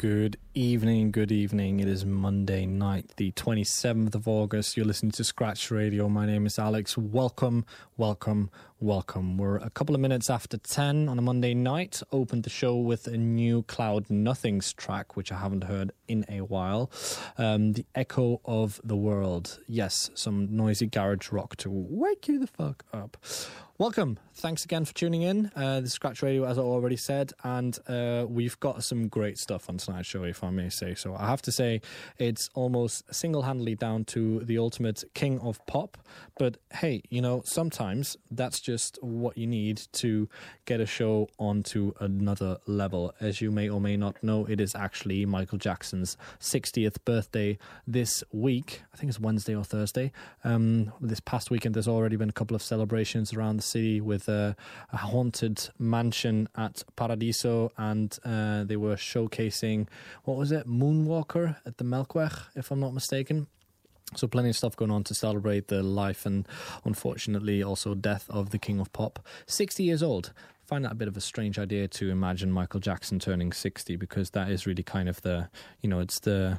Good evening, good evening. It is Monday night, the 27th of August. You're listening to Scratch Radio. My name is Alex. Welcome, welcome, welcome. We're a couple of minutes after 10 on a Monday night. Opened the show with a new Cloud Nothings track, which I haven't heard in a while. Um, the Echo of the World. Yes, some noisy garage rock to wake you the fuck up. Welcome. Thanks again for tuning in. Uh, the Scratch Radio, as I already said, and uh, we've got some great stuff on tonight's show, if I may say so. I have to say, it's almost single handedly down to the ultimate king of pop. But hey, you know, sometimes that's just what you need to get a show onto another level. As you may or may not know, it is actually Michael Jackson's 60th birthday this week. I think it's Wednesday or Thursday. Um, this past weekend, there's already been a couple of celebrations around the city with a, a haunted mansion at Paradiso, and uh, they were showcasing what was it, Moonwalker at the Melkweg, if I'm not mistaken. So plenty of stuff going on to celebrate the life and unfortunately also death of the King of Pop. 60 years old. Find that a bit of a strange idea to imagine Michael Jackson turning 60 because that is really kind of the, you know, it's the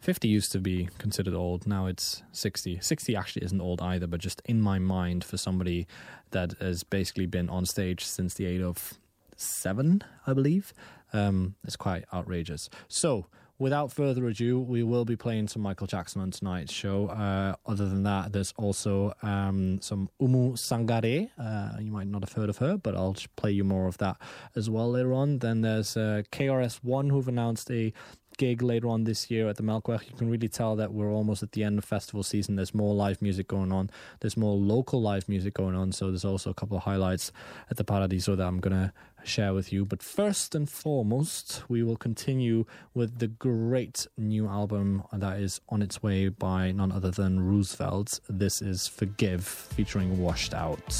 50 used to be considered old. Now it's 60. 60 actually isn't old either, but just in my mind for somebody that has basically been on stage since the age of seven, I believe, um, it's quite outrageous. So, without further ado, we will be playing some Michael Jackson on tonight's show. Uh, other than that, there's also um, some Oumou Sangaré. Uh, you might not have heard of her, but I'll play you more of that as well later on. Then there's uh, KRS-One, who've announced a gig later on this year at the Melkweg. You can really tell that we're almost at the end of festival season. There's more live music going on. There's more local live music going on. So there's also a couple of highlights at the Paradiso that I'm going to share with you. But first and foremost, we will continue with the great new album that is on its way by none other than Roosevelt. This is Forgive featuring Washed Out.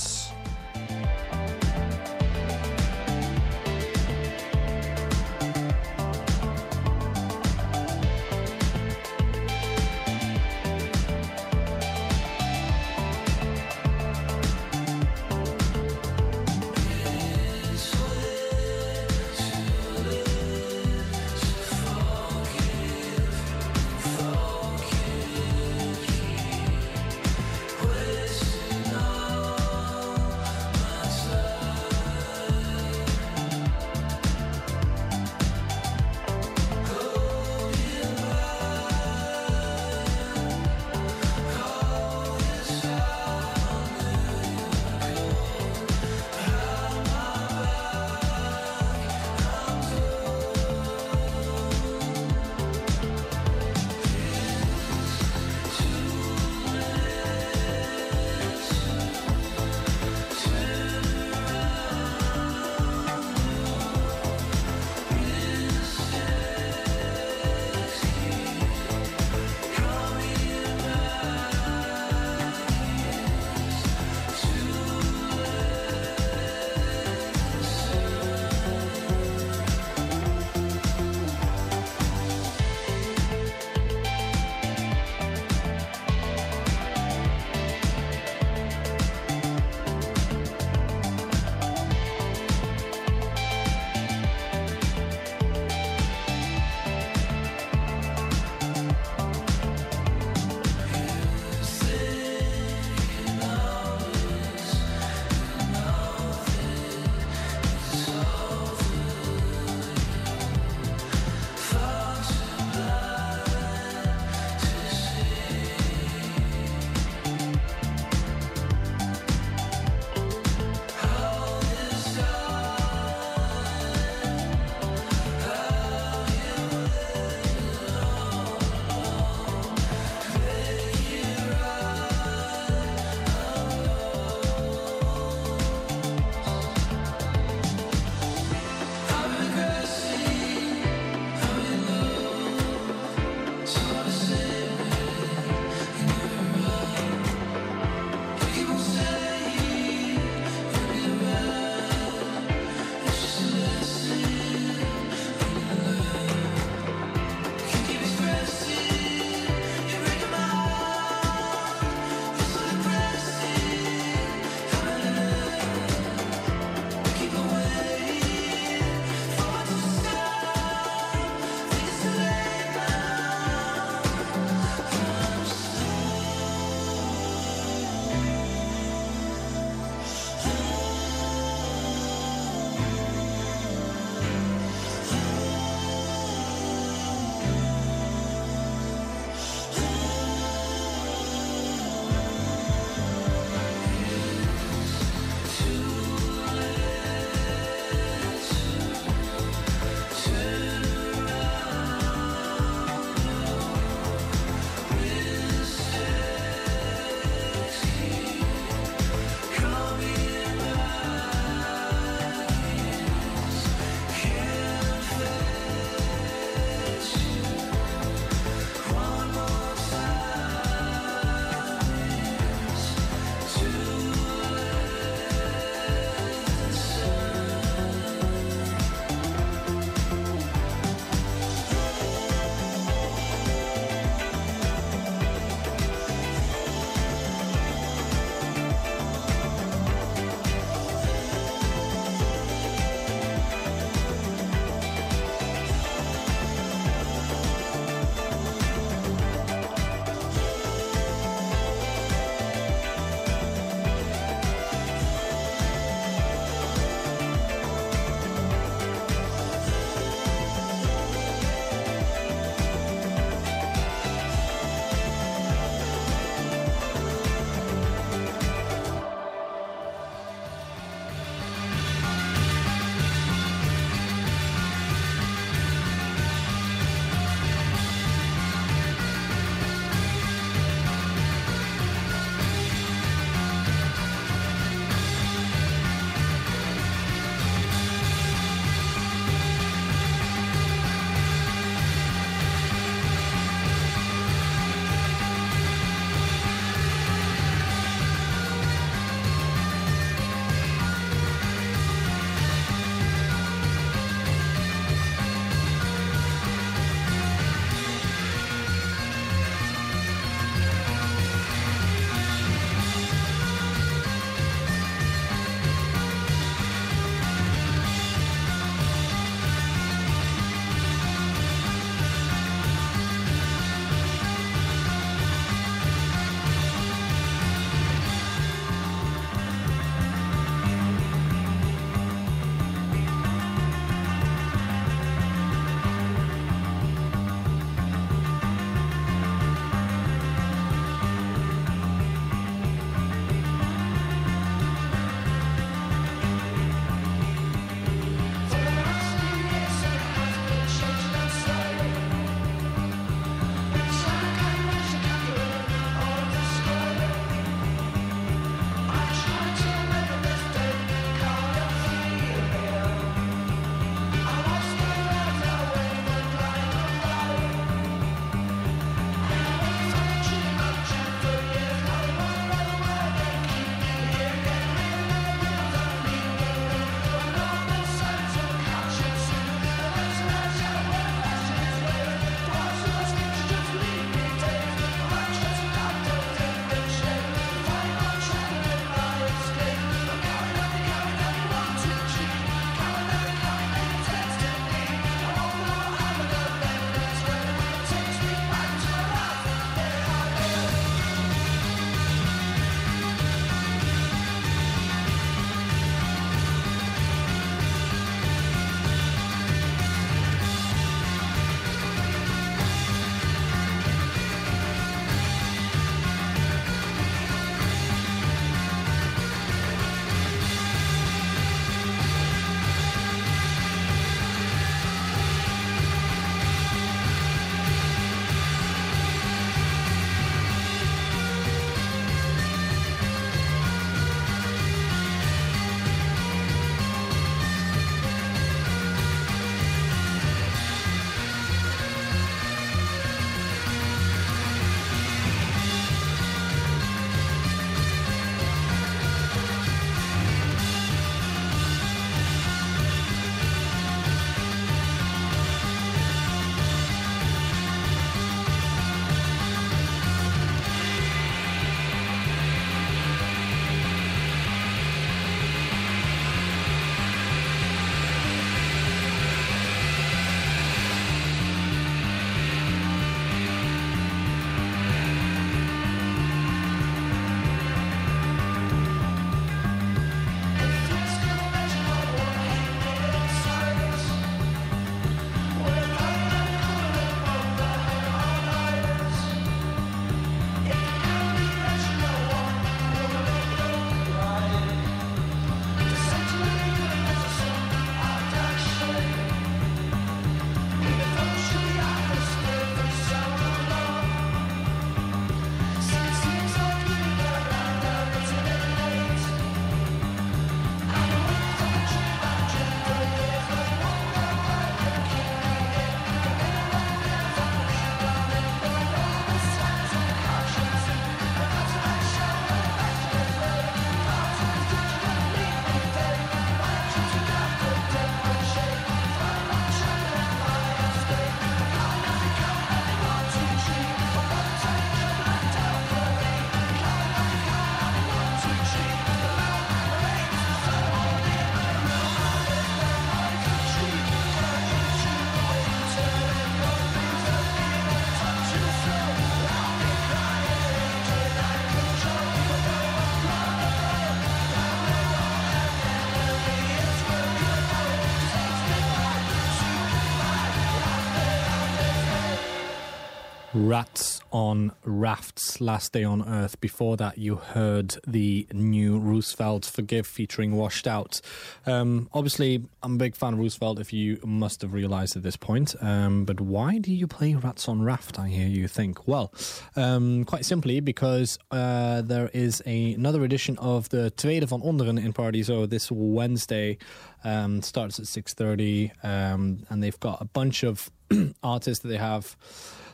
Rats on Rafts, Last Day on Earth. Before that, you heard the new Roosevelt Forgive featuring Washed Out. Um, obviously, I'm a big fan of Roosevelt, if you must have realised at this point. Um, but why do you play Rats on Raft, I hear you think? Well, um, quite simply because uh, there is a, another edition of the Tweede van Onderen in Paradiso this Wednesday. Um, starts at 6.30 um, and they've got a bunch of artists that they have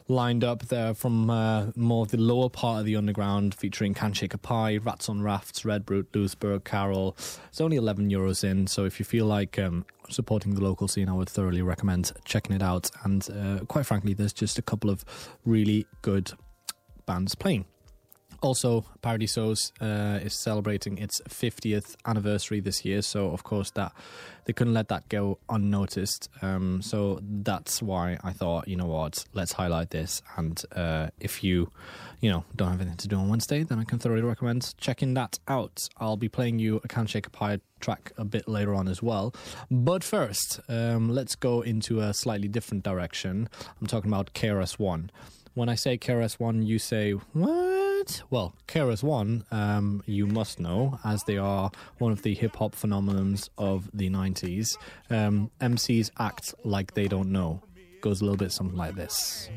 lined up there from uh, more of the lower part of the underground, featuring Canshaker Pi, Rats on Rafts, Red Brute, Carol. It's only 11 euros in, so if you feel like um, supporting the local scene, I would thoroughly recommend checking it out. And uh, quite frankly, there's just a couple of really good bands playing. Also, Paradisos uh, is celebrating its 50th anniversary this year, so of course that they couldn't let that go unnoticed. Um, so that's why I thought, you know what, let's highlight this. And uh, if you, you know, don't have anything to do on Wednesday, then I can thoroughly recommend checking that out. I'll be playing you a Canshaker Pi track a bit later on as well. But first, um, let's go into a slightly different direction. I'm talking about KRS One. When I say KRS One, you say what? Well, KRS One, um, you must know, as they are one of the hip hop phenomenons of the '90s. Um, MCs act like they don't know. Goes a little bit something like this.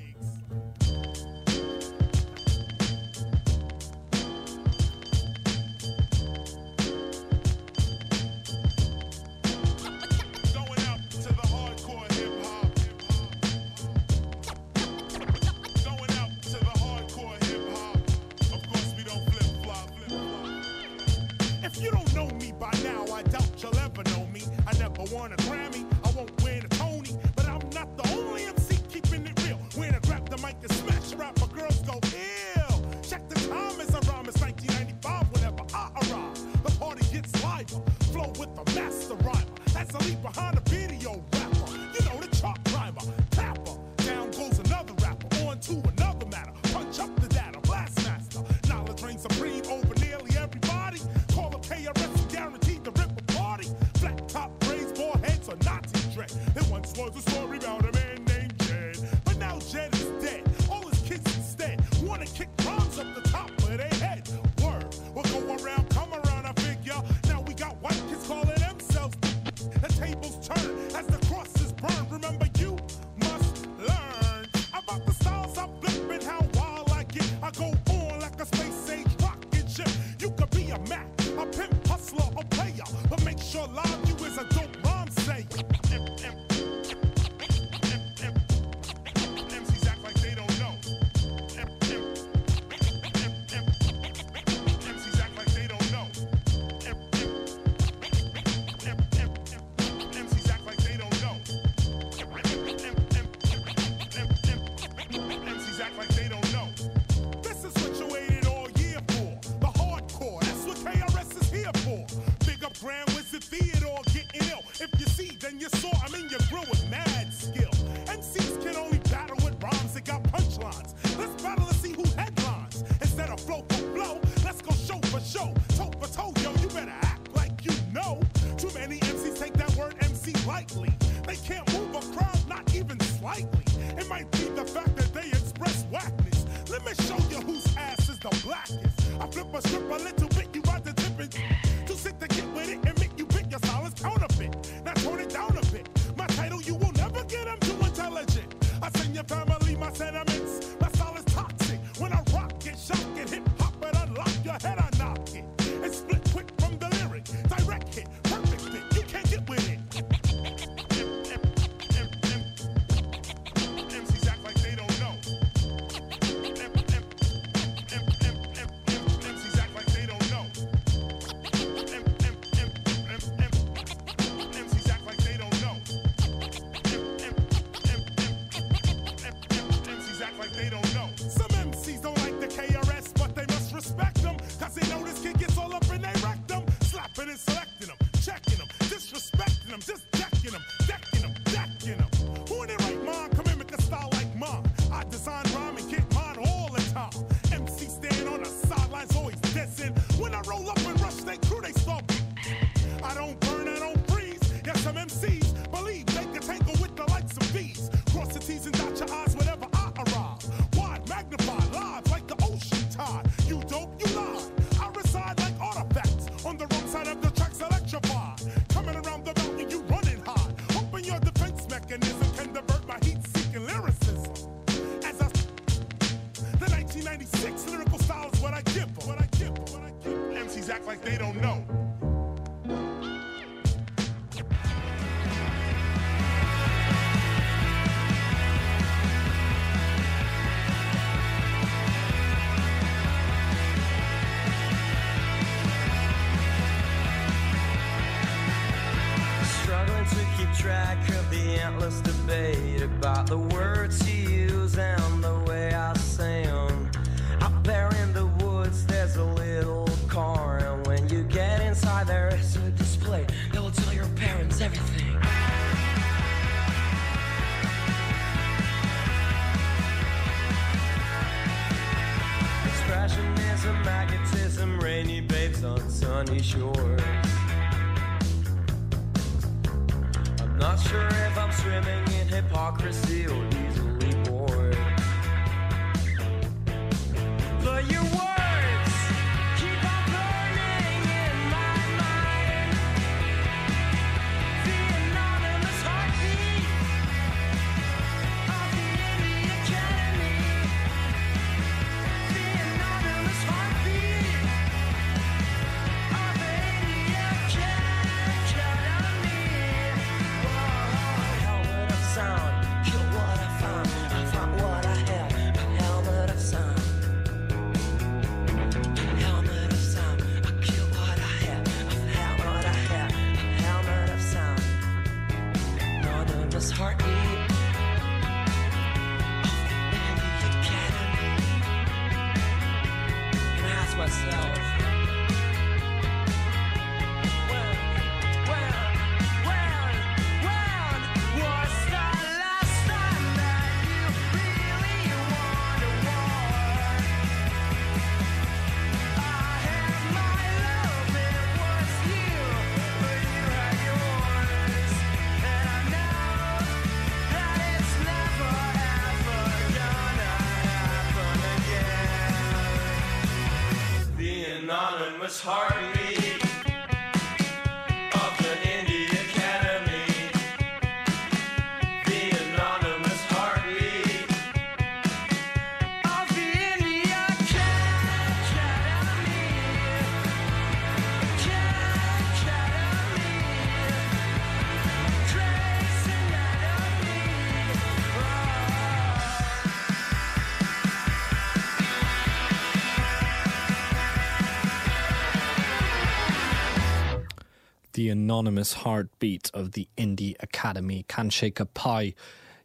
Anonymous heartbeat of the Indie Academy Canshaker Pi.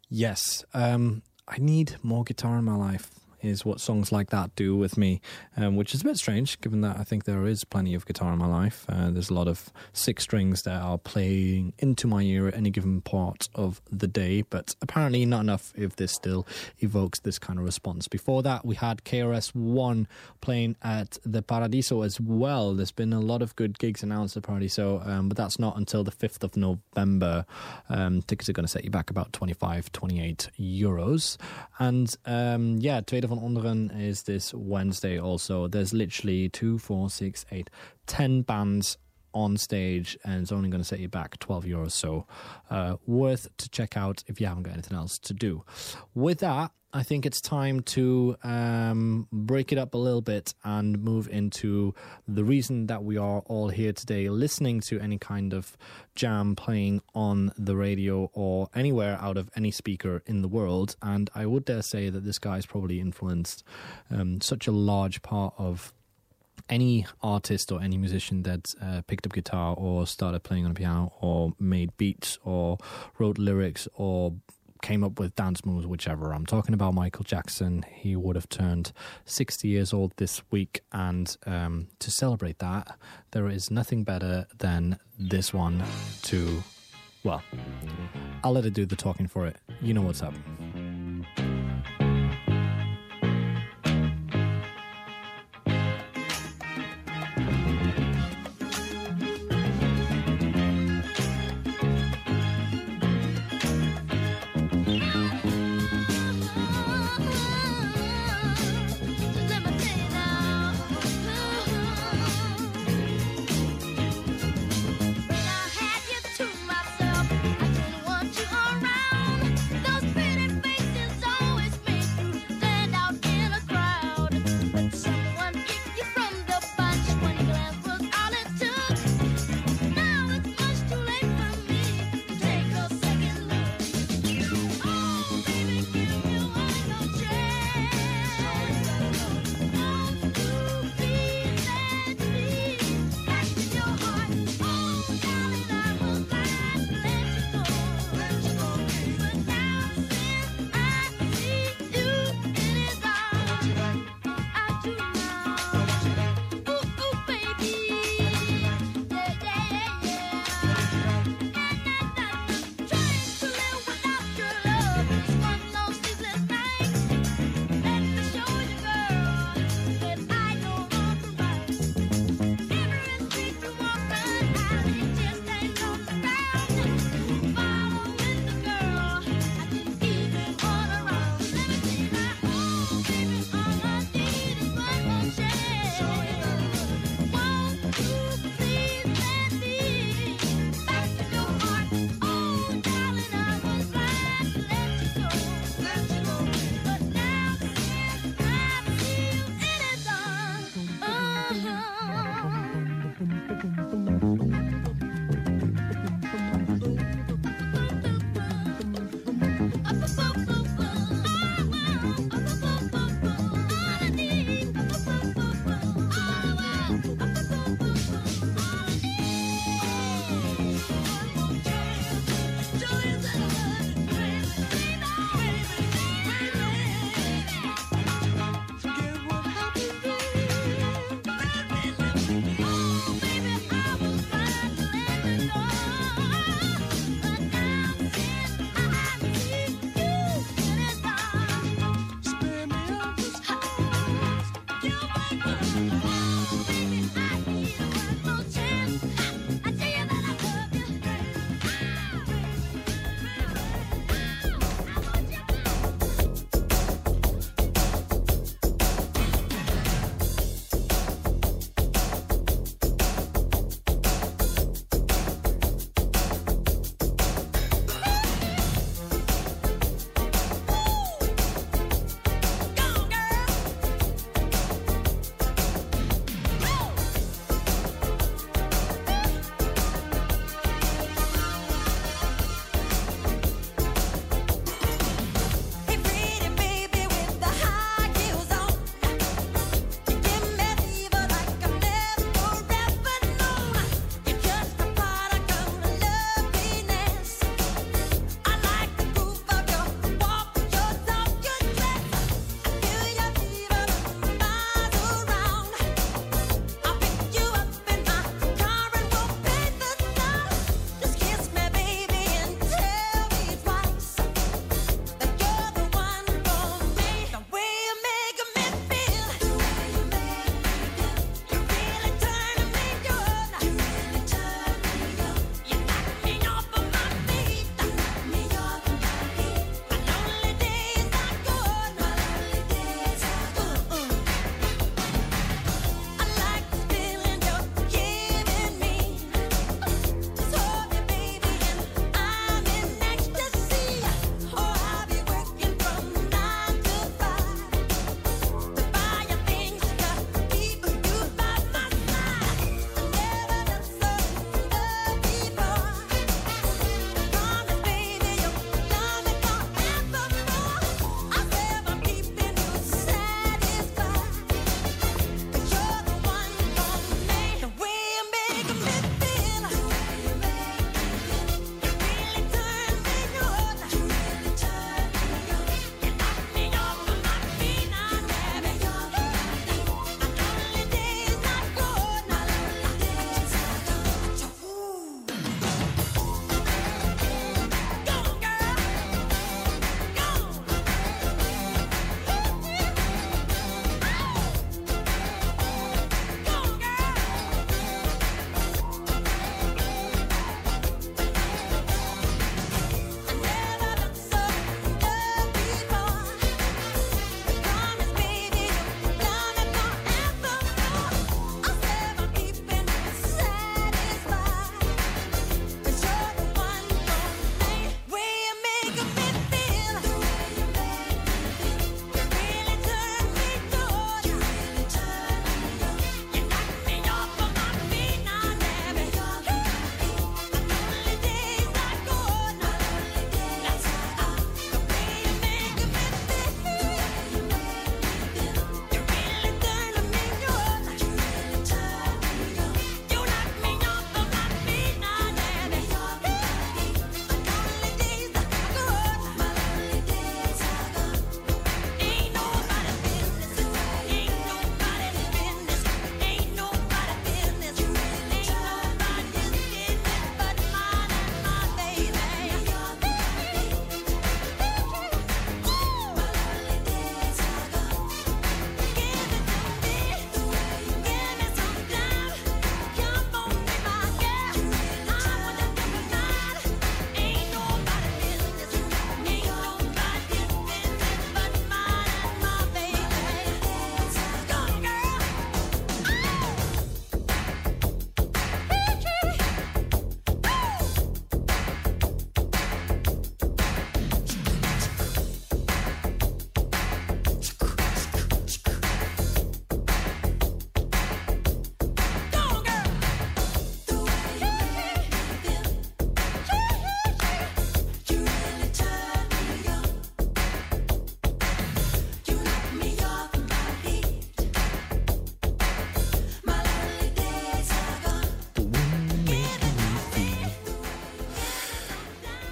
Yes, um, I need more guitar in my life. Is what songs like that do with me, um, which is a bit strange given that I think there is plenty of guitar in my life. Uh, there's a lot of six strings that are playing into my ear at any given part of the day, but apparently not enough if this still evokes this kind of response. Before that, we had KRS-One playing at the Paradiso as well. There's been a lot of good gigs announced at Paradiso, um, but that's not until the 5th of November. Um, tickets are going to set you back about 25, 28 euros. And um, yeah, Tweede van Onderen is this Wednesday also. There's literally two, four, six, eight, ten bands on stage and it's only going to set you back 12 euros so uh, worth to check out if you haven't got anything else to do with that i think it's time to um, break it up a little bit and move into the reason that we are all here today listening to any kind of jam playing on the radio or anywhere out of any speaker in the world. And i would dare say that this guy guy's probably influenced um, such a large part of any artist or any musician that uh, picked up guitar or started playing on a piano or made beats or wrote lyrics or came up with dance moves, whichever. I'm talking about Michael Jackson. He would have turned 60 years old this week, and um, to celebrate that, there is nothing better than this one to. Well, I'll let it do the talking for it. You know what's up.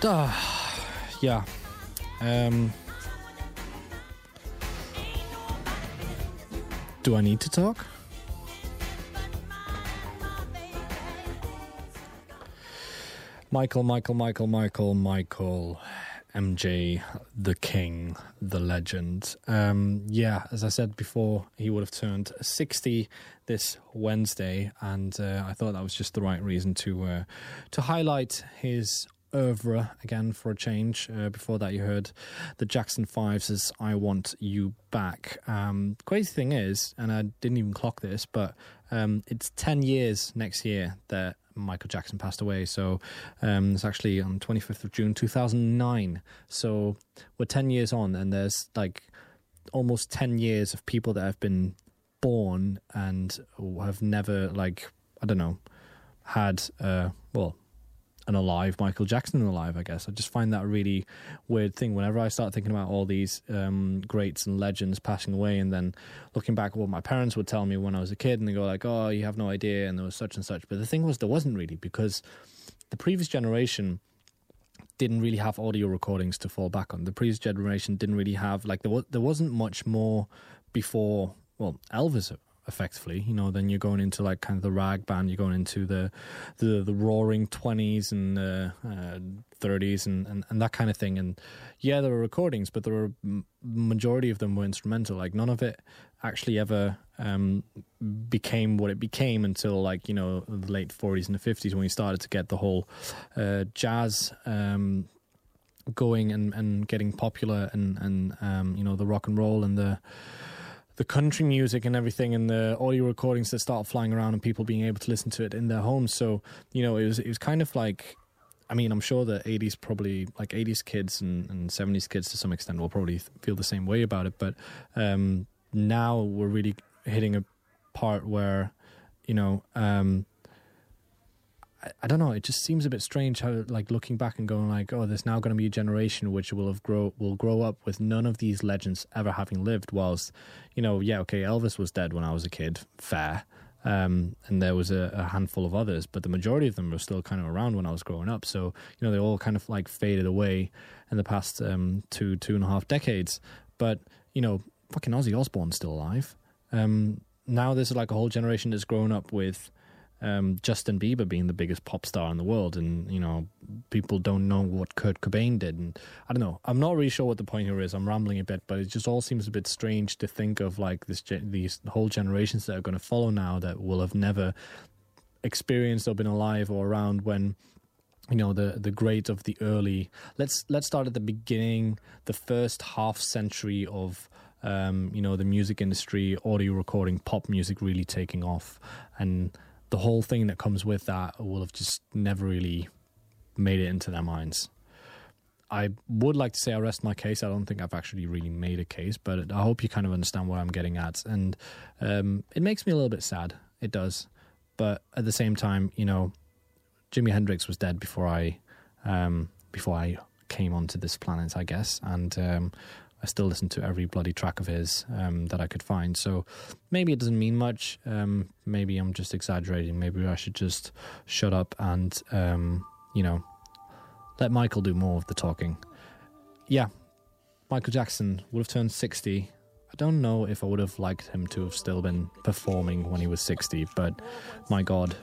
Ah, yeah. Um, do I need to talk? Michael, Michael, Michael, Michael, Michael, MJ, the king, the legend. Um, yeah, as I said before, he would have turned 60 this Wednesday, and uh, I thought that was just the right reason to uh, to highlight his oeuvre again for a change. Uh, before that, you heard the Jackson Fives' "I Want You Back." Um, crazy thing is, and I didn't even clock this, but um, it's 10 years next year that Michael Jackson passed away. So um, it's actually on 25th of June 2009. So we're 10 years on, and there's like almost 10 years of people that have been born and have never, like, I don't know, had, uh, well, an alive Michael Jackson alive, I guess. I just find that a really weird thing. Whenever I start thinking about all these um, greats and legends passing away, and then looking back at what my parents would tell me when I was a kid, and they go like, "Oh, you have no idea," and there was such and such. But the thing was, there wasn't really because the previous generation didn't really have audio recordings to fall back on. The previous generation didn't really have like there was there wasn't much more before. Well, Elvis effectively you know then you're going into like kind of the rag band you're going into the the, the roaring 20s and uh, uh, 30s and, and, and that kind of thing. And yeah there were recordings but there were majority of them were instrumental. Like none of it actually ever um, became what it became until like you know the late 40s and the 50s when we started to get the whole uh, jazz um, going and, and getting popular and and um, you know the rock and roll and the the country music and everything and the audio recordings that start flying around and people being able to listen to it in their homes. So, you know, it was it was kind of like I mean, I'm sure the 80s probably like 80s kids and, and 70s kids to some extent will probably feel the same way about it, but um now we're really hitting a part where you know, um I, I don't know. It just seems a bit strange how, like, looking back and going like, "Oh, there's now going to be a generation which will have grow will grow up with none of these legends ever having lived." Whilst, you know, yeah, okay, Elvis was dead when I was a kid, fair, um, and there was a, a handful of others, but the majority of them were still kind of around when I was growing up. So, you know, they all kind of like faded away in the past um, two two and a half decades. But you know, fucking Ozzy Osbourne's still alive. Um, now there's like a whole generation that's grown up with um, Justin Bieber being the biggest pop star in the world, and you know people don't know what Kurt Cobain did, and I don't know. I'm not really sure what the point here is. I'm rambling a bit, but it just all seems a bit strange to think of like this ge- these whole generations that are going to follow now that will have never experienced or been alive or around when you know the the great of the early let's let's start at the beginning the first half century of um, you know the music industry audio recording pop music really taking off and the whole thing that comes with that will have just never really made it into their minds I would like to say I rest my case. I don't think I've actually really made a case, but I hope you kind of understand what I'm getting at. And um, it makes me a little bit sad. It does. But at the same time, you know, Jimi Hendrix was dead before I um, before I came onto this planet, I guess, and um, I still listen to every bloody track of his um, that I could find. So maybe it doesn't mean much. Um, maybe I'm just exaggerating. Maybe I should just shut up and um, you know let Michael do more of the talking. Yeah, Michael Jackson would have turned sixty. I don't know if I would have liked him to have still been performing when he was 60, but my God,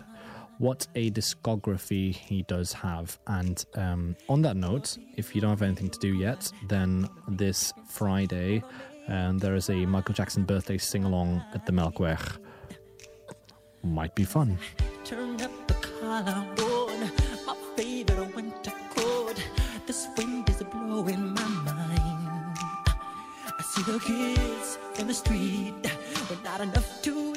what a discography he does have. And um, on that note, if you don't have anything to do yet, then this Friday um, there is a Michael Jackson birthday sing along at the Melkweg. Might be fun. Turn up the collarbone, my favorite winter coat. This wind is blowing my mind. I see the kids in the street with not enough to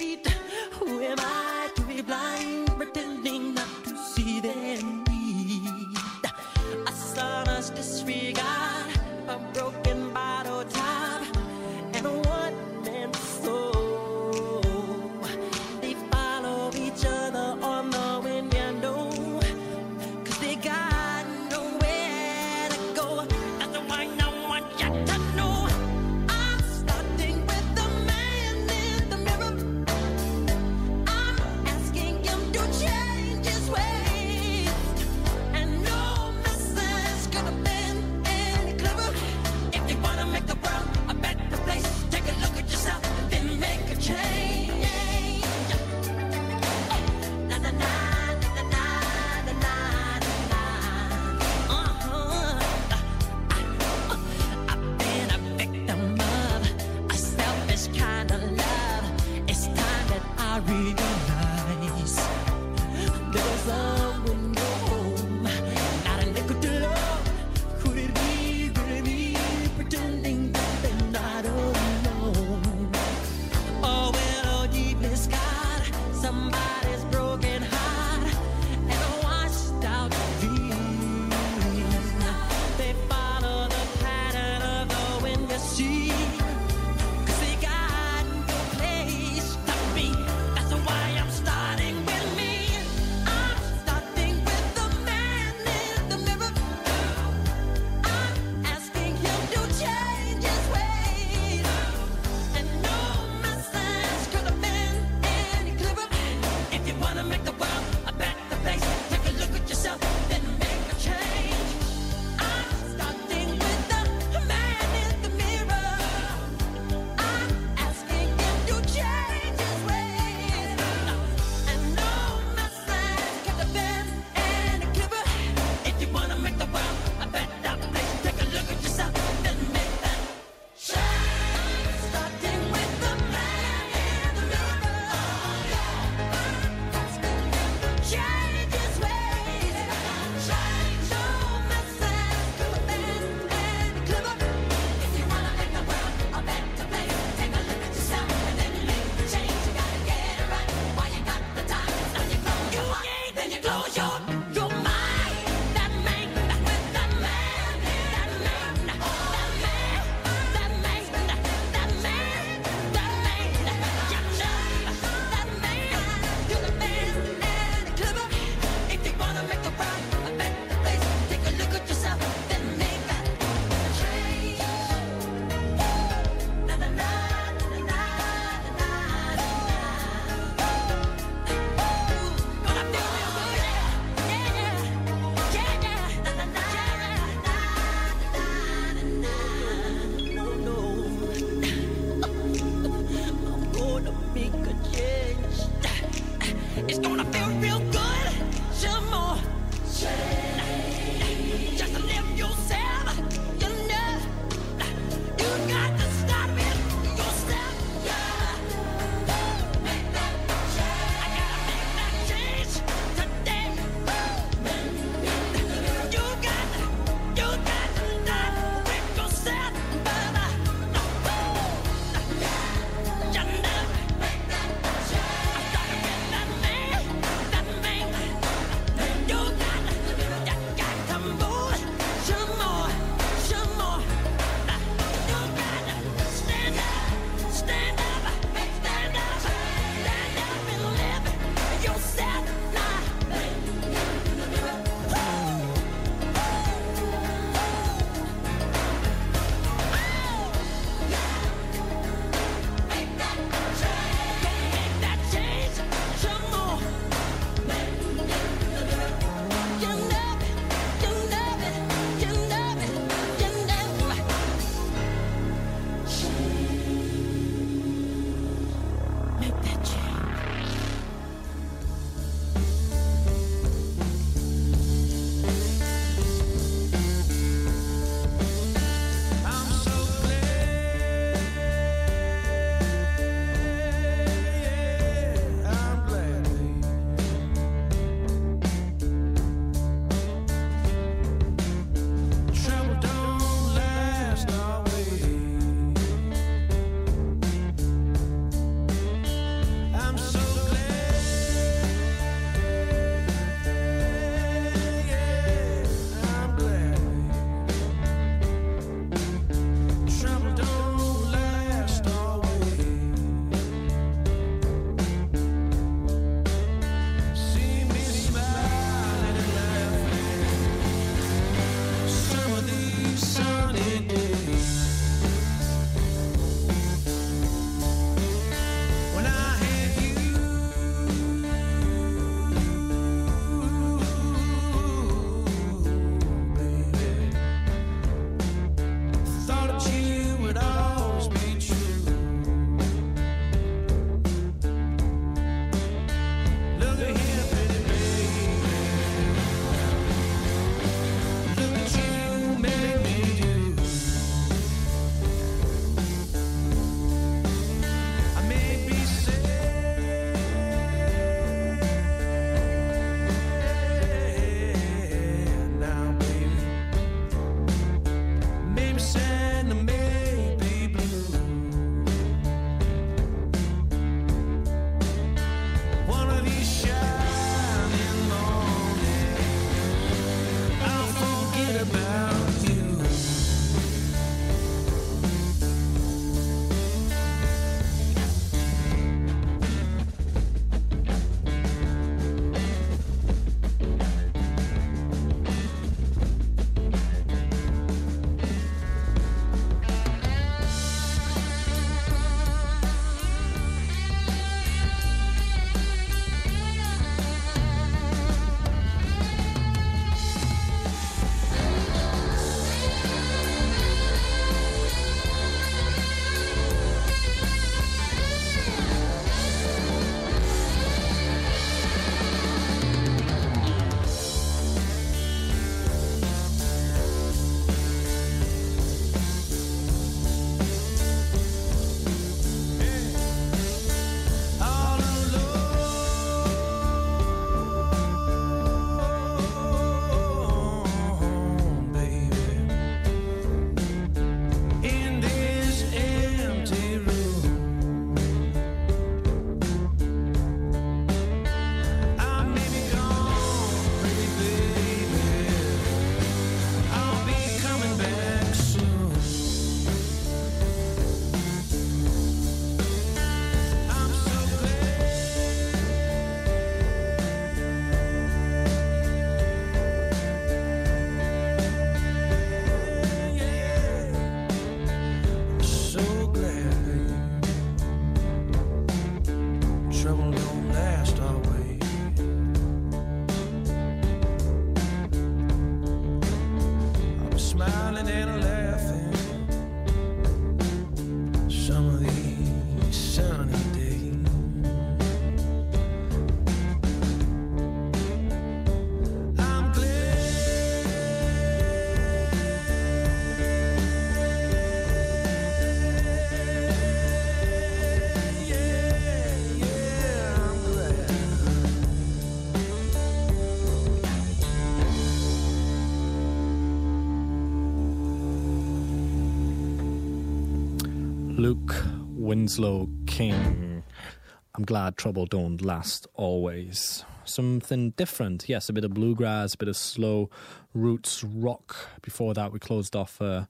Winslow King. I'm glad trouble don't last always. Something different, yes, a bit of bluegrass, a bit of slow roots rock. Before that, we closed off a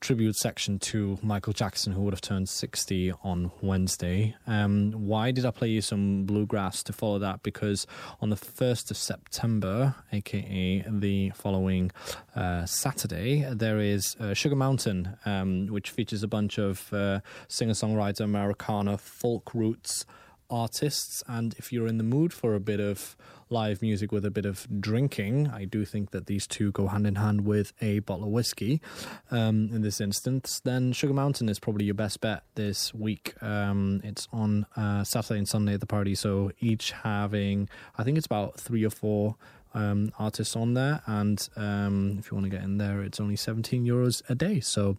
tribute section to Michael Jackson, who would have turned 60 on Wednesday. Um, why did I play you some bluegrass to follow that? Because on the 1st of September, aka the following uh, Saturday, there is uh, Sugar Mountain, um, which features a bunch of uh, singer songwriter Americana folk roots artists. And if you're in the mood for a bit of live music with a bit of drinking, I do think that these two go hand in hand with a bottle of whiskey um, in this instance, then Sugar Mountain is probably your best bet this week. Um, it's on uh, Saturday and Sunday at the party, so each having, I think it's about three or four. Um, artists on there, and um, if you want to get in there, it's only 17 euros a day. So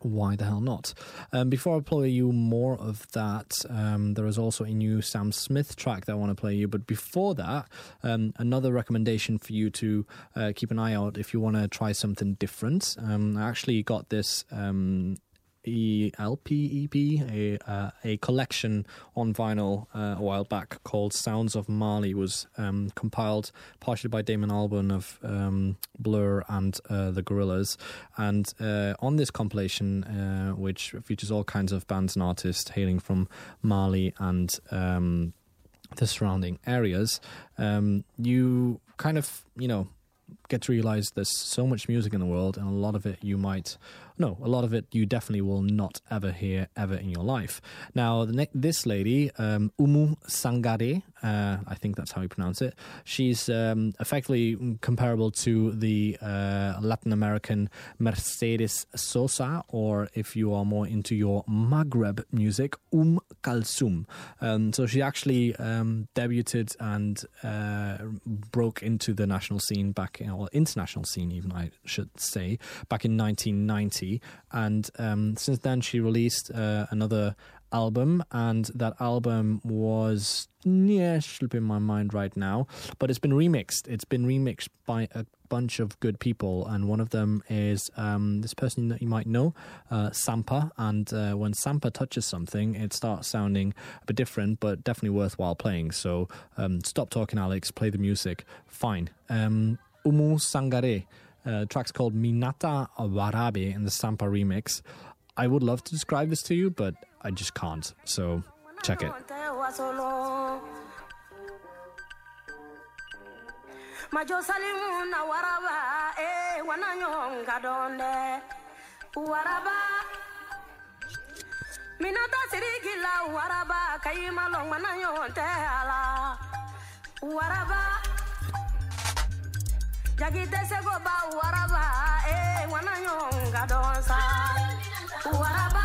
why the hell not? Um, before I play you more of that, um, there is also a new Sam Smith track that I want to play you. But before that, um, another recommendation for you to uh, keep an eye out if you want to try something different. Um, I actually got this. Um, E- EP, a uh, a collection on vinyl uh, a while back called Sounds of Mali was um, compiled partially by Damon Albarn of um, Blur and uh, the Gorillaz, and uh, on this compilation, uh, which features all kinds of bands and artists hailing from Mali and um, the surrounding areas, um, you kind of you know get to realize there's so much music in the world, and a lot of it you might no, a lot of it you definitely will not ever hear ever in your life. Now, the ne- this lady, um, Oumou Sangaré, uh, I think that's how you pronounce it. She's um, effectively comparable to the uh, Latin American Mercedes Sosa, or if you are more into your Maghreb music, Um Kalsum. Um, so she actually um, debuted and uh, broke into the national scene back, in, or international scene even, I should say, back in 1990 and um, since then she released uh, another album, and that album was yeah slipping my mind right now, but it's been remixed. It's been remixed by a bunch of good people, and one of them is um, this person that you might know, uh, Sampa. And uh, when Sampa touches something, it starts sounding a bit different, but definitely worthwhile playing. So um, stop talking, Alex. Play the music. Fine. Um, Oumou Sangaré. Uh, track's called Minata Waraba in the Sampa remix. I would love to describe this to you, but I just can't. So check it. eh waraba minata sirigila waraba ala waraba jagite sego ba waraba eh wana nyonga donsa waraba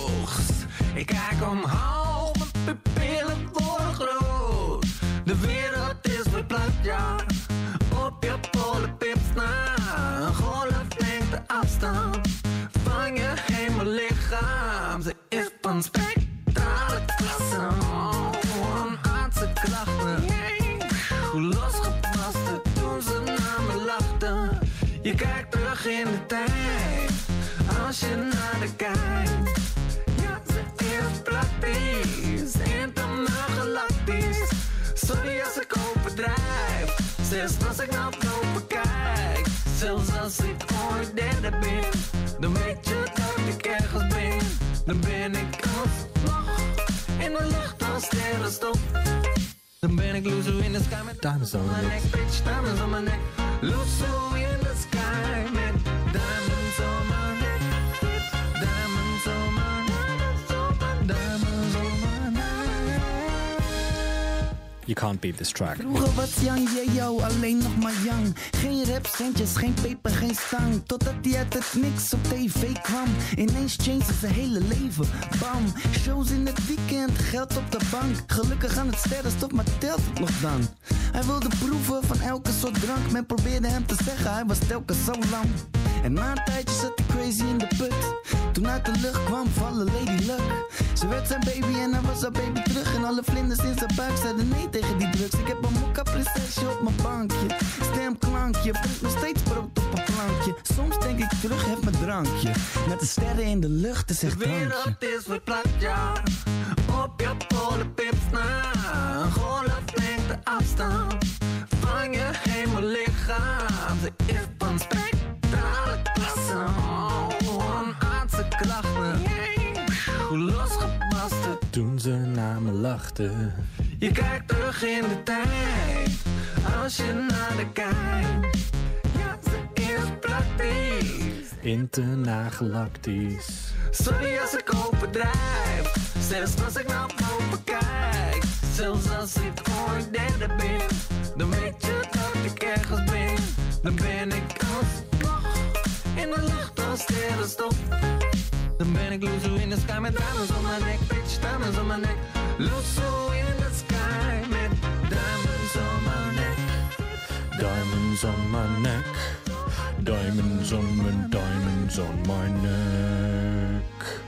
Ik kijk omhoog, mijn pupillen worden groot. De wereld is verplaatst, ja. Op je polenpips na. Een golflengte afstand van je hemellichaam. Ze is van spectrale klasse. Een aardse klachten. Hoe losgepast toen ze naar me lachten. Je kijkt terug in de tijd, als je naar de kijkt. Is praktisch, intergalactisch. Sorry als ik overdrijf, zelfs als ik naar boven kijk. Zelfs als ik ooit derde ben, dan weet je dat ik ergens ben. Dan ben ik alsnog in de lucht als sterrenstof. Dan ben ik loser in the sky met Diamonds on my neck, bitch, diamonds on my neck. Loser in the sky met You can't beat this track. Vroeger was Jan yo, alleen nog maar Jan. Geen rapcentjes, geen peper, geen stang. Totdat hij uit het niks op tv kwam. Ineens changed zijn hele leven. Bam, shows in het weekend, geld op de bank. Gelukkig aan het sterrenstof, maar telt nog dan? Hij wilde proeven van elke soort drank. Men probeerde hem te zeggen, hij was telkens zo lang. En na een tijdje zat hij crazy in de put. Toen uit de lucht kwam vallen Lady Luck. Ze werd zijn baby en hij was haar baby terug. En alle vlinders in zijn buik zeiden nee tegen die drugs. Ik heb een mokka prinsesje op mijn bankje. Stemklankje, brengt nog steeds brood op een plankje. Soms denk ik terug, heb mijn drankje. Met de sterren in de lucht, De echt drankje. wereld is verplaatst, ja. Op je polenpips na. Een golflengte afstand van je hemellichaam. Ze is van spectrale Toen ze naar me lachten. Je kijkt terug in de tijd, als je naar de kijkt. Ja, ze is praktisch. Intergalactisch. Sorry als ik overdrijf, zelfs als ik naar boven kijk. Zelfs als ik ooit derde ben, dan weet je dat ik ergens ben. Dan ben ik alsnog in de lucht als sterrenstof. Dan ben ik loser in the sky met diamonds on my neck, bitch, diamonds on my neck. Loser in the sky met diamonds on my neck. Diamonds on my neck. Diamonds on my diamonds on my neck.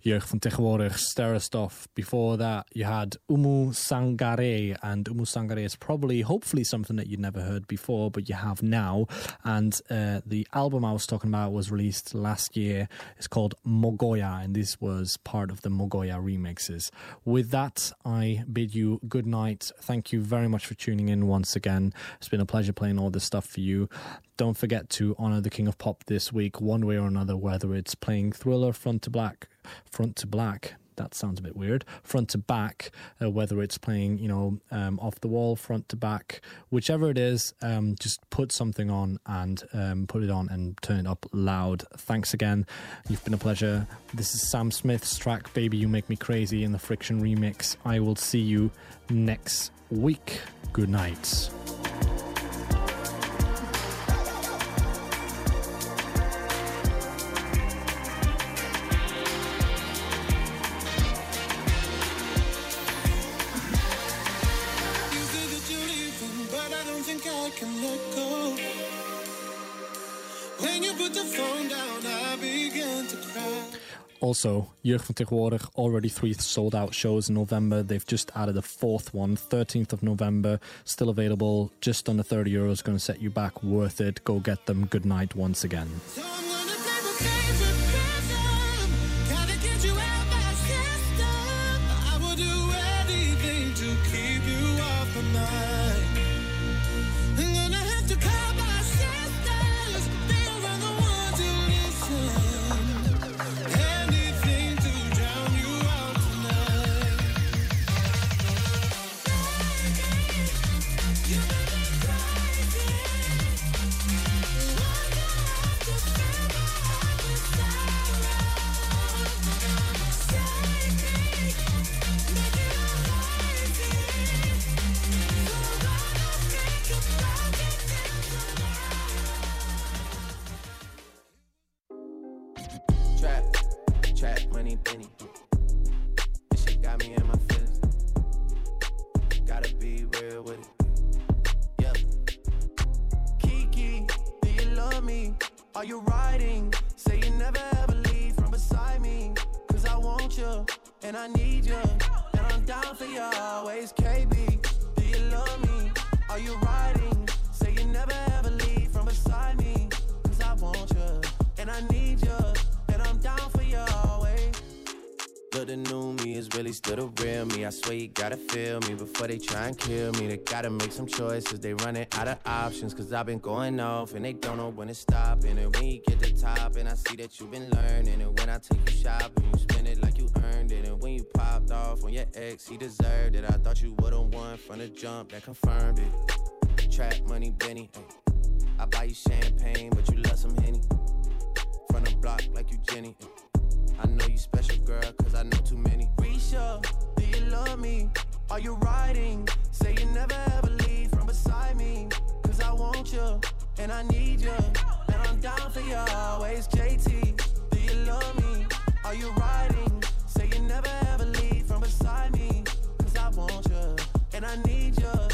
Jeugd van tegenwoordig, Sterrenstof. Before that, you had Oumou Sangaré, and Oumou Sangaré is probably, hopefully, something that you'd never heard before, but you have now. And uh, the album I was talking about was released last year. It's called Mogoya, and this was part of the Mogoya remixes. With that, I bid you good night. Thank you very much for tuning in once again. It's been a pleasure playing all this stuff for you. Don't forget to honor the King of Pop this week, one way or another, whether it's playing Thriller front to black, front to black. That sounds a bit weird. Front to back, uh, whether it's playing, you know, um, off the wall, front to back, whichever it is, um, just put something on and um, put it on and turn it up loud. Thanks again. You've been a pleasure. This is Sam Smith's track, Baby You Make Me Crazy, in the Friction remix. I will see you next week. Good night. Also, Jeugd van Tegenwoordig, already three sold out shows in November. They've just added a fourth one, 13th of November, still available, just under 30 euros, going to set you back. Worth it. Go get them. Good night once again. So gotta feel me before they try and kill me. They gotta make some choices. They running out of options. Cause I've been going off and they don't know when to stop. And when you get to top, and I see that you've been learning. And when I take you shopping, you spend it like you earned it. And when you popped off on your ex, he deserved it. I thought you would've won from the jump that confirmed it. Trap money, Benny. I buy you champagne, but you love some Henny. From the block like you Jenny. I know you special, girl, cause I know too many. Risha, do you love me? Are you riding? Say you never ever leave from beside me. Cause I want you, and I need you. And I'm down for you always, JT. Do you love me? Are you riding? Say you never ever leave from beside me. Cause I want you, and I need you.